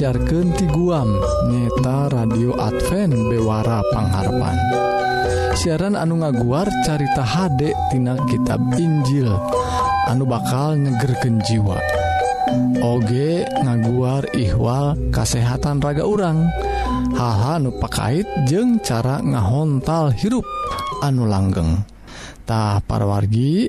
disiarkan ti guam nyeta radio Advent Bewara Pangharapan siaran anu ngaguar carita HD tina kitab Injil anu bakal nyegerken jiwa. Oge ngaguar ihwal kasehatan raga urang haha nupakait jeung cara ngahontal hirup anu langgengtah parwargi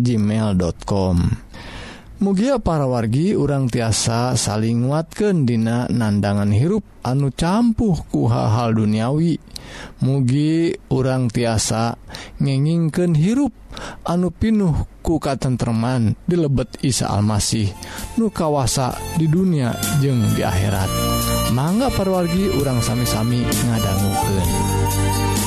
gmail.com mugia para wargi urang tiasa saling nguatkan dina nandangan hirup anu campuh ku hal-hal duniawi. Mugi urang tiasa ngengingken hirup anu pinuh ku tentteman di lebet Isa Almasih nu kawasa di dunia jeng di akhirat. Mangga perwargi urang sami-sami ngadangguken.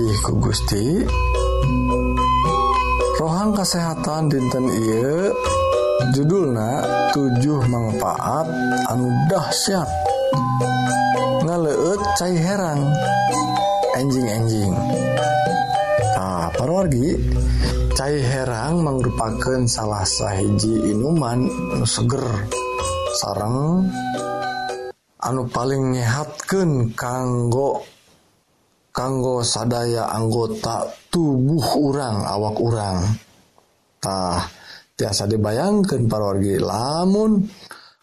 kasih ku Gusti. Rohang kesehatan dinten Iye judulna 7 manfaat anu dahsyat ngaleut cai herang. Enjing-enjing nah, parwargi cai herang merupakan salah sahiji inuman nu seger sarang anu paling nyehatkan kanggo kanggo sadaya anggota tubuh urang awak orangtah tiasa dibayangkan parwargi. Lamun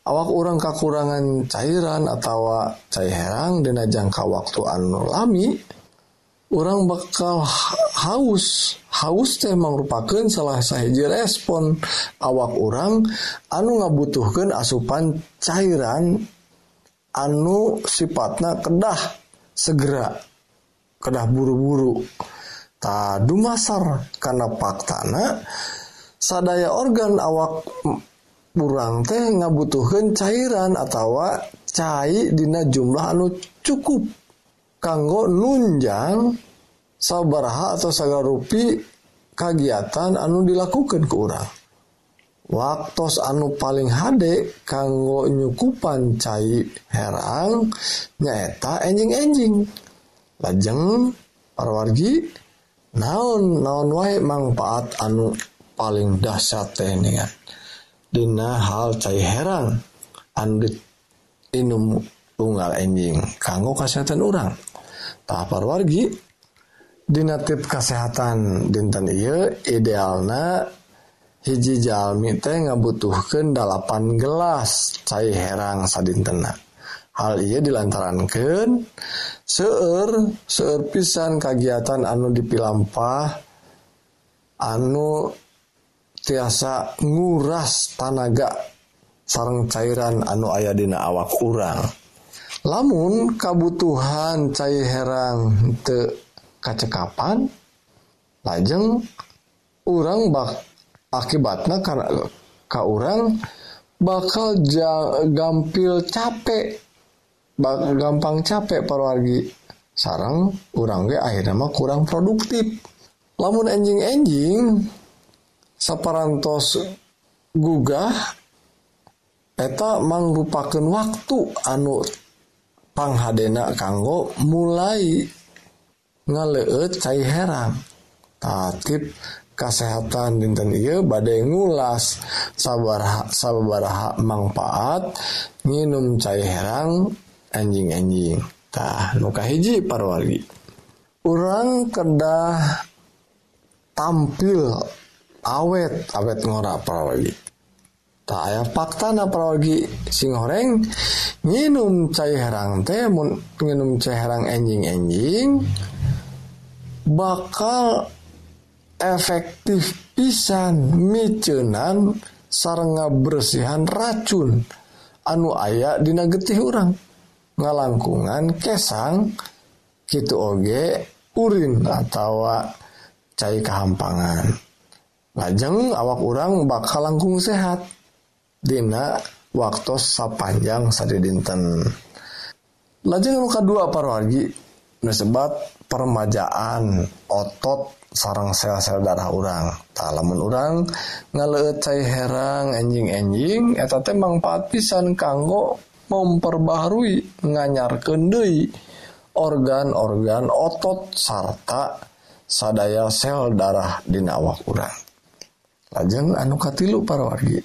awak orang kekurangan cairan atau cair herang dina jangka waktu anu lami orang bakal haus. Haus teh merupakan salah sahiji respon awak orang anu ngabutuhkan asupan cairan anu sifatnya kedah segera. kedah buru-buru. Tadu masar karena faktana sadaya organ awak kurang teh ngabutuhkan cairan atau cair dina jumlah anu cukup kanggo nunjang sabaraha atau sagarupi kegiatan anu dilakukan ke orang waktu anu paling hade kanggo nyukupan cair herang nyaeta enjing-enjing. lajeng parwargi naon naon wae manfaat anu paling dahsyat teh niat dina hal cai herang anu inum tunggal enjing kanggo kesehatan orang tah parwargi dina tip kesehatan dinten iya idealna hiji jalmi teh ngabutuhkeun 8 gelas cai herang sadintena hal ia dilantarankan seueur seueur pisan kagiatan anu dipilampah anu tiasa nguras tanaga sarang cairan anu aya dina awak urang. Lamun kabutuhan cair herang te kacekapan lajeng urang bak akibatnya karena ka urang bakal gampil capek. gampang capek parwargi sarang orang ge akhirnya mah kurang produktif. Lamun enjing-enjing saparantos gugah eta mangrupakeun waktu anu panghadena kanggo mulai ngaleut cai herang tatip kesehatan dinten iya badai ngulas sabar sabaraha manfaat nginum cai herang anjing-anjingtah muka hiji parwali. Orang kedah tampil awet awet ngora parwali. Tak aya fakta na parwali sing goreng nginum cai herang teh mun nginum cai herang anjing-anjing bakal efektif pisan micenan sarang bersihan racun. Anu aya dina getih orang ngalangkungan kesang gitu oge urin atau cair kehampangan lajeng awak orang bakal langkung sehat. Dina waktu sapanjang sadi dinten lajeng luka dua parwargi disebat permajaan otot sarang sel-sel darah orang talamun orang ngaleut cai herang enjing-enjing eta teh manfaat pisan kanggo memperbaharui nganyarkeun deui. Organ-organ otot sarta sadaya sel darah dina awak urang. Lajeng anu katilu para wargi?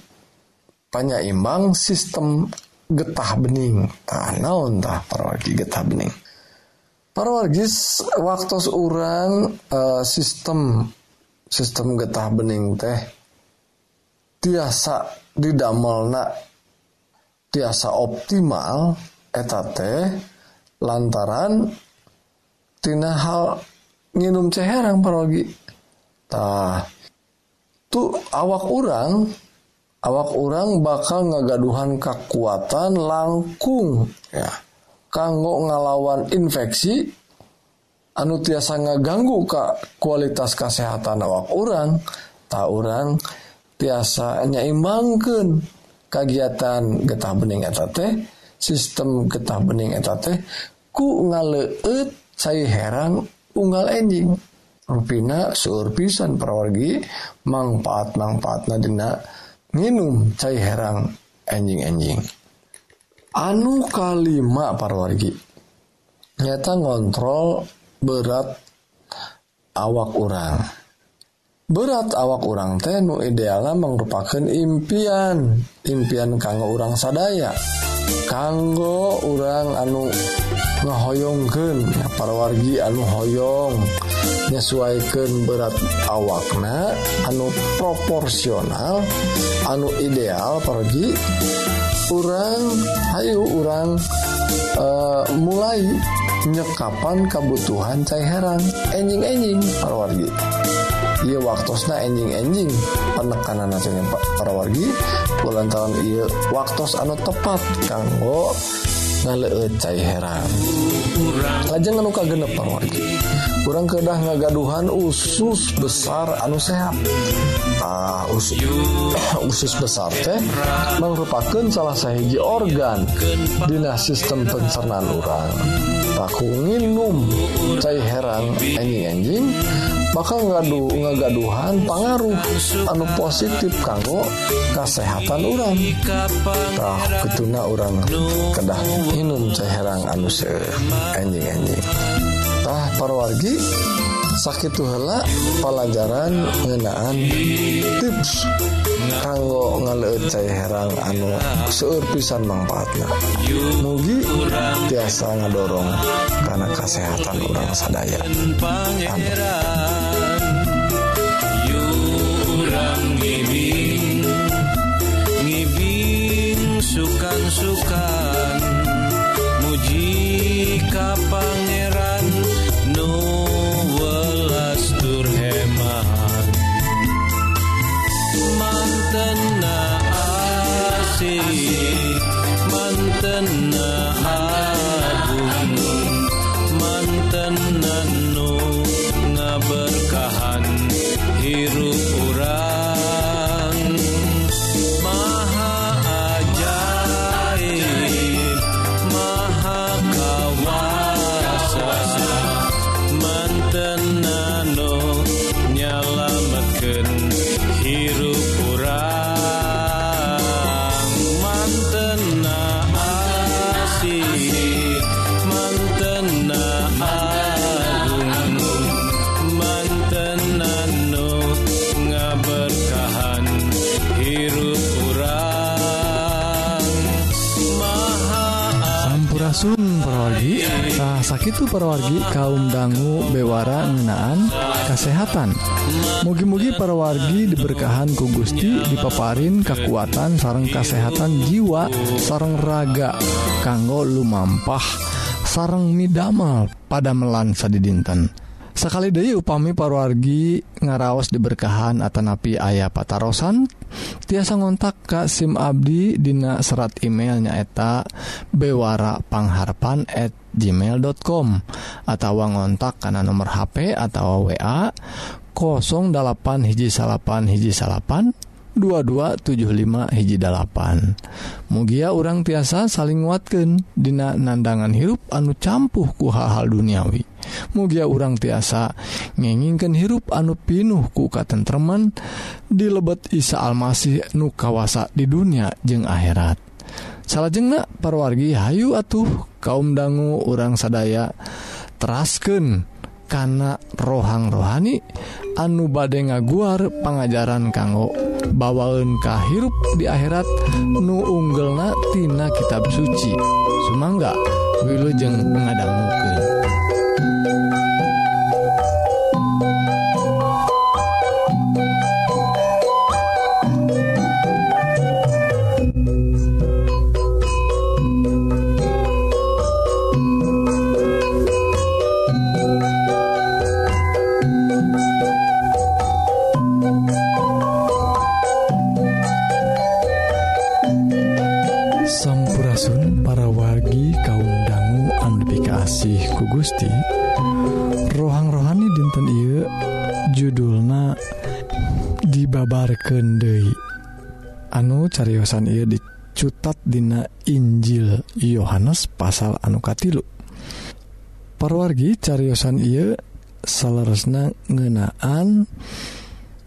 Panyaimbang sistem getah bening. Tah naon tah para wargi getah bening? Para wargis waktu orang uh, sistem sistem getah bening teh tiasa didamelna tiasa optimal eta teh lantaran tina hal nginum ceherang parogi. Tah tuh awak orang awak orang bakal ngagaduhan kekuatan langkung ya. Kanggo ngalawan infeksi anu tiasa ngaganggu ka kualitas kesehatan awak orang tak orang tiasa nyimbangkan kegiatan getah bening eta teh sistem getah bening eta teh ku ngaleut saya herang unggal enjing rupina seueur pisan perwargi manfaat manfaatna dina nginum cai herang enjing-enjing anu kalima parwargi nyata ngontrol berat awak orang berat awak urang tenu ideala merupakan impian. Impian kanggo urang sadaya. Kanggo urang anu ngehoyongken parwargi anu hoyong. Nyesuaikan berat awakna anu proporsional anu ideal pergi orang Ayo orang uh, eh, mulai nyekapan kebutuhan cairan enjing-enjing parwargi. Ieu waktosna enjing-enjing penekanan nasional para wargi bulan tahun ia waktos anu tepat kanggo ngaleut cai heran. Lajeng nuka kagenep wargi. Kurang kedah ngagaduhan usus besar anu sehat. Ah us, usus besar teh merupakan salah sahiji organ dina sistem pencernaan urang. Paku nginum cai heran anjing-anjing maka ngadu ngagaduhan pengaruh anu positif kanggo kesehatan orang tah ketuna orang kedah minum seherang anu se anjing anjing. Tah parwargi sakit hela pelajaran ngenaan tips kanggo ngaleut cai herang anu seueur pisan manfaatna. Mugi tiasa ngadorong karena kesehatan orang sadaya. Amin. pasukan. Muji kapal Sakitu perwargi kaum dangu bewara ngenaan kesehatan mugi-mugi perwargi diberkahan ku Gusti dipaparin kekuatan sarang kesehatan jiwa sarang raga kanggo lumampah sarang midamel pada melansa di dinten Sakali Dewi upami parwargi ngaraos diberkahan Atanapi ayah patarosan tiasa ngontak Ka SIM Abdi Dina serat email nyaeta bewarapangharpan@ gmail.com atau ngontak karena nomor HP atau wa 08 hiji salapan hiji salapan 2275 hiji 8 mugia orang tiasa saling watken Dina nandangan hirup anu campuh ku hal-hal duniawi. Mugia orang tiasa ngenginkan hirup anu pinuh ku katentreman di lebet Isa Almasih nu kawasa di dunia jeung akhirat. Salahjengnah perwargi Hayu atuh kaum dangu orang sadaya terasken kana rohang rohani anu bade ngaguar pengajaran kanggo bawaun kahirup di akhirat nu unggelnatina kitab suci. Sumangga Wilujeng mengadanggukan cariosan ia dicutat dina Injil Yohanes pasal anukatilu parwargi cariyosan ia saleresna ngenaan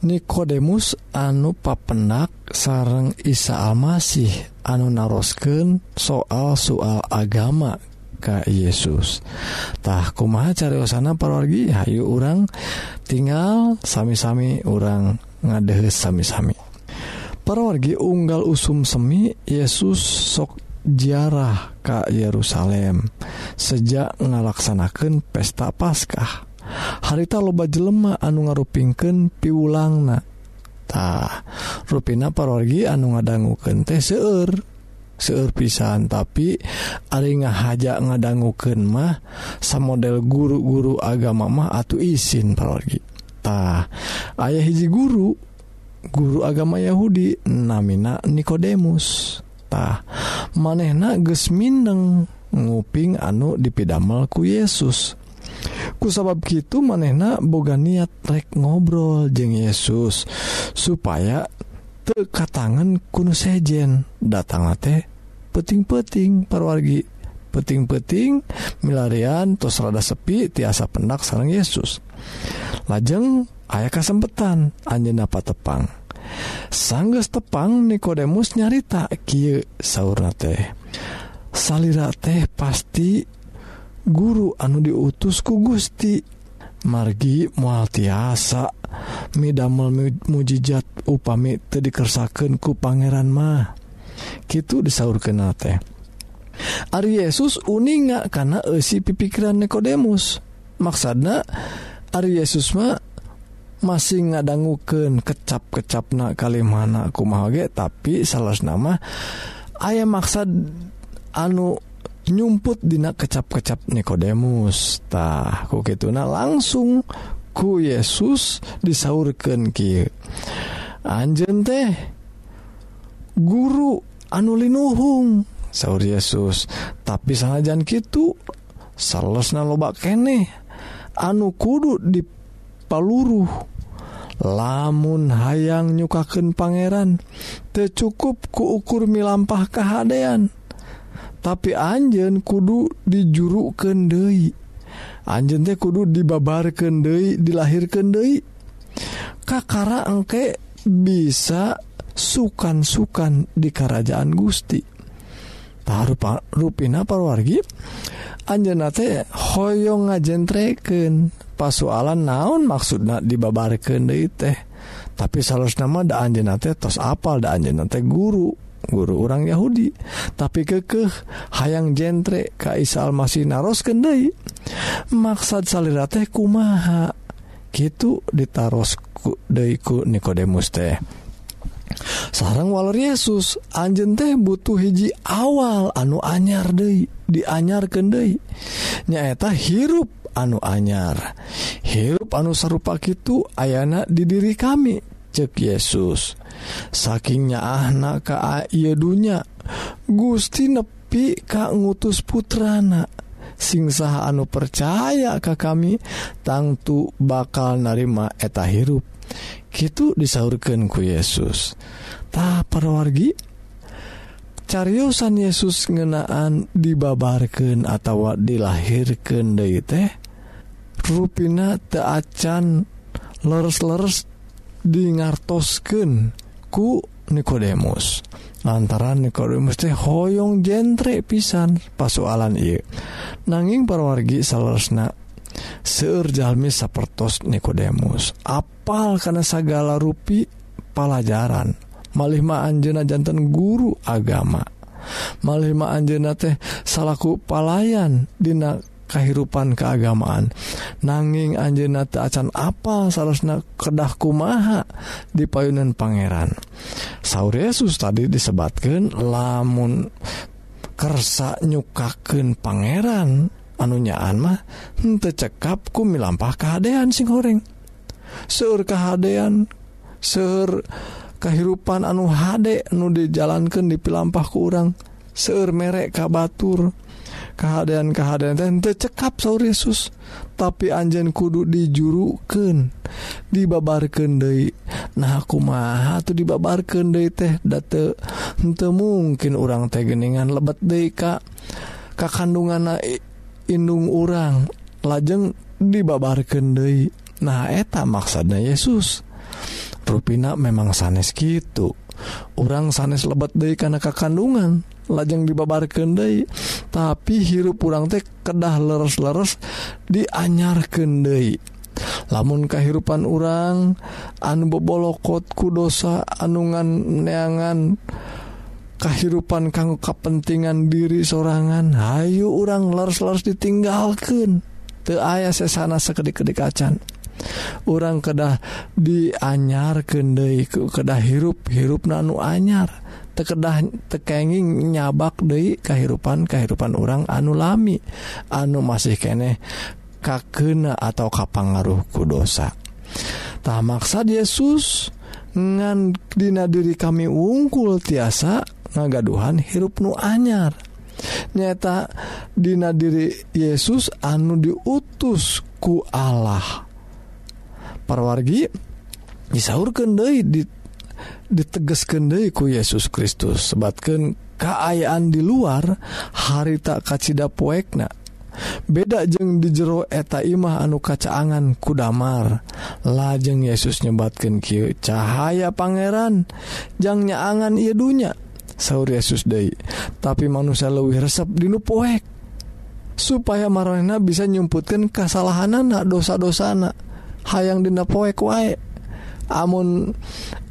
Nikodemus anu papenak sareng Isa Almasih anu narosken soal-soal agama ka Yesustah kumaha cariosana parwargi Hayu orang tinggal sami-sami orang ngadehes sami-sami. perwargi unggal usum semi Yesus sok jarah ka Yerusalem. Sejak ngalaksanakan pesta Paskah harita loba jelemah anu ngarupingken piwulangtah ruina parorgi anu ngadangguken teh seur seur pisan. Tapi ari ngahajak ngadangguken mah sa model guru-guru agama mah atau izin parorgitah ayah hiji guru guru agama Yahudi namina Nikodemus. Tah manehna geus mindeng nguping anu dipidamalku Yesus. Ku sabab gitu manehna boga niat rek ngobrol jeng Yesus supaya teka tangan kuno sejen. Datang teh peting-peting parwargi. Peting-peting milarian tos rada sepi tiasa pendak sarang Yesus. Lajeng ayah kesempatan Anjena patepang sangges tepang Nikodemus nyarita kieu sauna teh. Salira teh pasti guru anu diutusku Gusti. Margi mual tiasa midamel mujijat upami te dikersaken ku Pangeran mah. Gitu disaur kena teh. Ari Yesus uninga nggak karena esi pipikiran Nikodemus. Maksana Ari Yesus mah masih ngadangguken kecap-kecap na Kalimana aku mauge tapi salah nama ayaah maksad anu nyumput dina kecap-kecap Nikodemus.tah kok gitu nah langsung ku Yesus disaurkan Ki Anjen teh guru anulinuhung sauur Yesus. Tapi sanajan Kitu salesna lobak kene anu kudu di paluruh lamun hayang nyukaken Pangeran tercukup kuukur milampah kehaan tapi Anjen kudu dijuru Dei Anjen teh kudu dibabar Dei dilahir Dei Kakara engke bisa sukan-sukan di kerajaan Gusti. Taruh Pak ruina parwargi Anjenate hoyong ngajentreken. pasalan naon maksudnya dibabarkan de teh. Tapi salah nama da Anjena teh tos apal da Anjena teh guru guru orang Yahudi. Tapi kekeh hayang jentre Kaisa Almasih naros kendai maksad salira teh kumaha? Gitu ditarosku deiku Nikodemus teh. Sarang waler Yesus Anjen teh butuh hiji awal anu anyar De dianyar kendai nyaeta hirup anu anyar. Hirup anu sarupa itu ayana di diri kami cek Yesus. Sakingnya ahna ka dunya Gusti nepi Ka ngutus putrana. Singsaha anu percaya Ka kami tangtu bakal narima eta hirup. Gitu disaurkan ku Yesus. Tak perwargi cariyosan Yesus ngenaan dibabarkan atau dilahirkan dari teh? ruina teacan leres-leres dingartosken ku Nikodemus. Lantaran Nikodemus teh hoyong jentre pisan pasualan I nanging perwargi salesna seurjalmi sapertos Nikodemus. Apal karena segala rupi pelajaran malihma Anjena jantan guru agama. Malihma Anjena teh salahku palayan Dina kehidupan keagamaan. Nanging Anjena acan apa seharusnya kedah kumaha di payunan Pangeran? Sau Yesus tadi disebabkan lamun kersa nyukaken Pangeran anunyaan mah cekap ku milampah kehaan sing goreng sur kehaan sur kehidupan anu Hde nu dijalankan dipilampah kurang seur merek kabatur keadaan-keadaan. Dan tercekap Saur Yesus. Tapi Anjen kudu dijuruken dibabarkan De nah aku mah tuh dibabarkan De teh? Date untuk mungkin orang tegeningan lebet deka Ka Ka kandungan inndung orang lajeng dibabarkan De nah eta maksudnya Yesus. Ruina memang sanes gitu orang sanes lebet De karena kekandungan lajeng dibabar Dei tapi hirup kurang teh kedah leres-leres dianyar Dei lamun kehidupan orang anu bobolokotku dosa anungan neangan kehidupan kanggo kepentingan diri sorangan Hayu orang leres-leres ditinggalkan te ayah sesana sekedik-kedik acan. Orang kedah dianyar kendai kedah hirup hirup nanu anyar. tekedah tekenging nyabak Dei kehidupan kehidupan orang anu lami anu masih kene kakena atau kapangaruhku dosa. Tak maksa Yesus ngan dina diri kami ungkul tiasa ngagaduhan hirup nu anyar. Nyata dina diri Yesus anu diutus ku Allah. Perwargi disaur Dei di ditegesken Deiku Yesus Kristus. Sebatkan keayaan di luar hari tak kacita poekna. Beda jeng di jero eta imah anu kacaangan kudamar lajeng Yesus nyebatkan Ky cahaya Pangeran jangnyaangan ia dunya sauur Yesus Day tapi manusia lebih resep dinu poek supaya marna bisa nyumputkan kesalahan anak dosa-dosana. Hayang dina poek wae. amun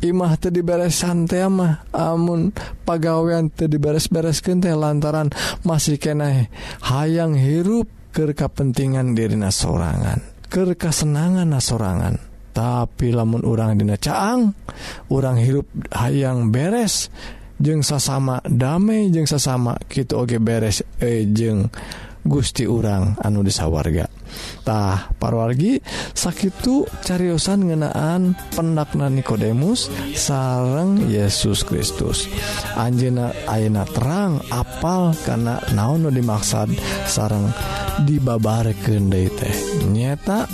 Imah tadi beres santaimah amun pagawean tadi beres-beres kente lantaran masih kena hayang hirup kekapentingan dirina sorangan kekasenangan na sorangan. Tapi lamun urang dina caang urang hirup hayang beres jeng sasama damai jeng sasama gitu oge beres eh, ejeng Gusti urang anu disawarga Tah parwargi sakitu cariyosan ngenaan pendakna Nikodemus sareng Yesus Kristus. Anjena Aina terang apal karena naon dimaksad sarang dibabar De teh. Nyata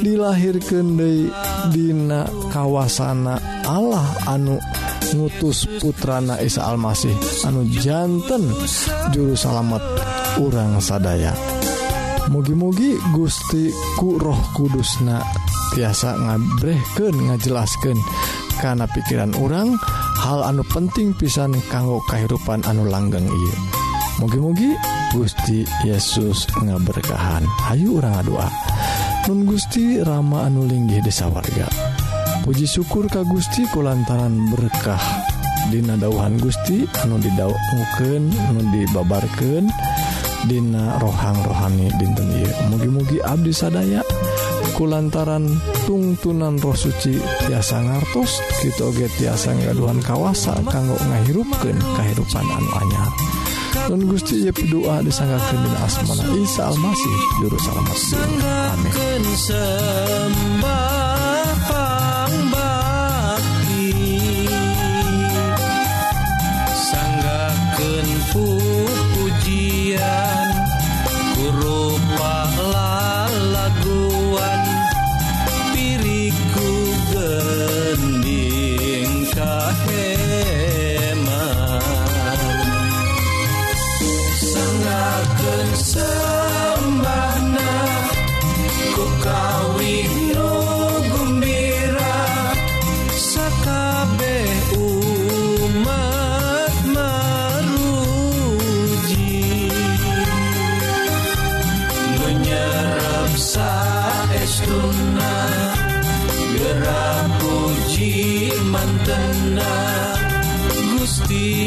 dilahir De Dina kawasana Allah anu ngutus putrana Isa Almasih anu jantan juru salamet urang sadaya. mugi-mugi Gustiku roh Kudusna tiasa ngabrehken ngajelaskan karena pikiran orang hal anu penting pisan kanggo kehidupan anu langgeng I mugi-mugi Gusti Yesus ngaberkahan. Ayu orang doa Nun Gusti Rama anu linggih desa warga puji syukur Ka Gusti ku lantaran berkah. Dina dauhan Gusti anu didauken anu dibabarkan dan Dina rohang rohani dinten mugi-mugi Abdi sadaya. Kulantaran tungtunan roh suci tiasa ngartos kita oge tiasa ngaduhan kawasa kanggo ngahirupkan kehidupan anu anyar. Dan Gusti Yep doa disanggakan dina asmana Isa Almasih juru selamat. Dunia. amin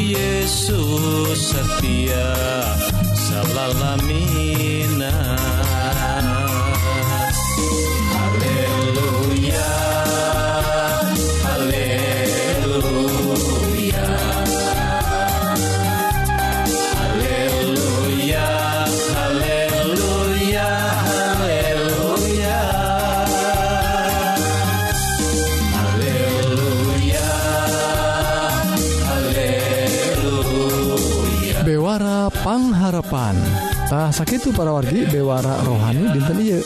Yesus setia salalamina Quranrantah sakit para wargi Bewara rohani dinten ieu.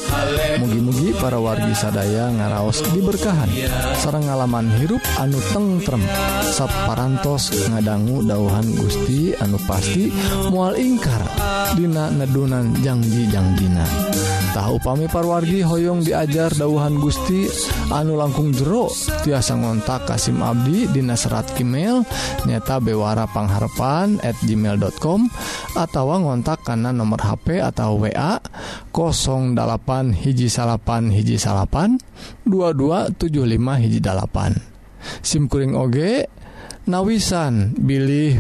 Mugi-mugi para wargi sadaya ngaraos diberkahan. Sarang ngalaman hirup anu tentrem. Saparantos ngadanggu dauhan Gusti anu pasti mual ingkar. Dina nedunan janji-jangjina Tahu upami parwargi hoyong diajar dauhan Gusti. Anu langkung jero tiasa ngontak Kasim Abdi Dina serat email nyata bewarapangharpan at gmail.com atau ngontak karena nomor HP atau wa 08 hiji salapan hiji salapan 2275 hiji dalapan. SIMkuring OG nawisan Billy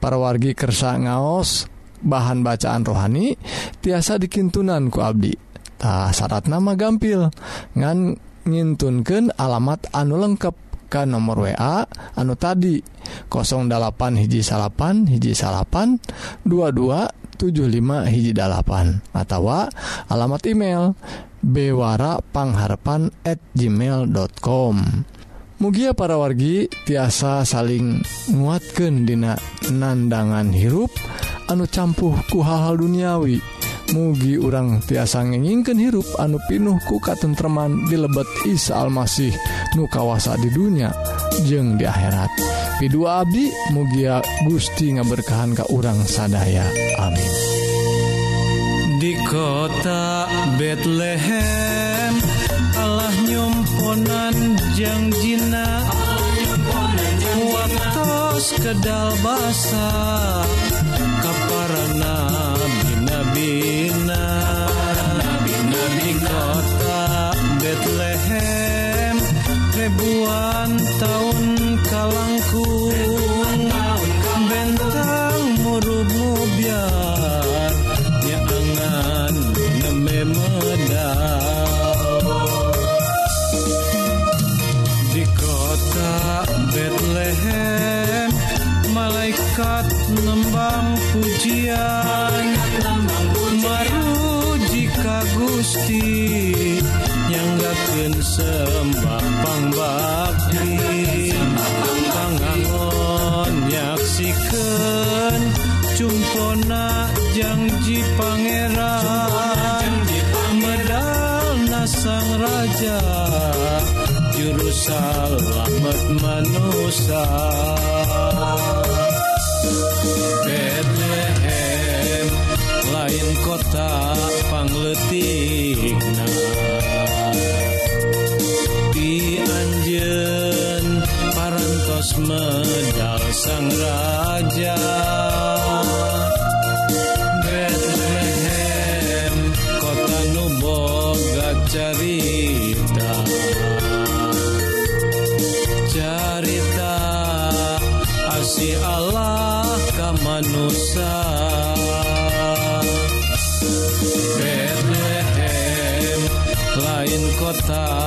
parwargi kersa ngaos bahan bacaan rohani tiasa dikintunan ku Abditah syarat nama gampil. Ngan ngintunken alamat anu lengkap ke nomor WA anu tadi 08 hiji salapan hiji salapan 2275 hiji dalapan atau alamat email bewara pangharpan at gmail.com mugia para wargi tiasa saling nguatkan dina nandangan hirup anu campuh ku hal-hal duniawi. Mugi urang tiasa ngenginken hirup anu pinuh ku katentreman di lebet Isa Almasih nu kawasa di dunia jeng di akhirat. Pidu Abi mugia Gusti ngaberkahan ke urang sadaya. Amin. Di kota Bethlehem Allah nyum ponan jangjina waktu kedal basa. Kaparana bina bina bina di kota Betlehem. Ribuan tahun kalangku. ikat lembang pujian. Maruji ka Gusti nyanggakeun sembah pangbakti pangangon nyaksikeun cumpona janji pangeran. Medalna sang raja juru selamat manusia. Bethlehem lain kota pangletikna Di anjen parantos medal sang raja. Bethlehem kota nu boga carita. está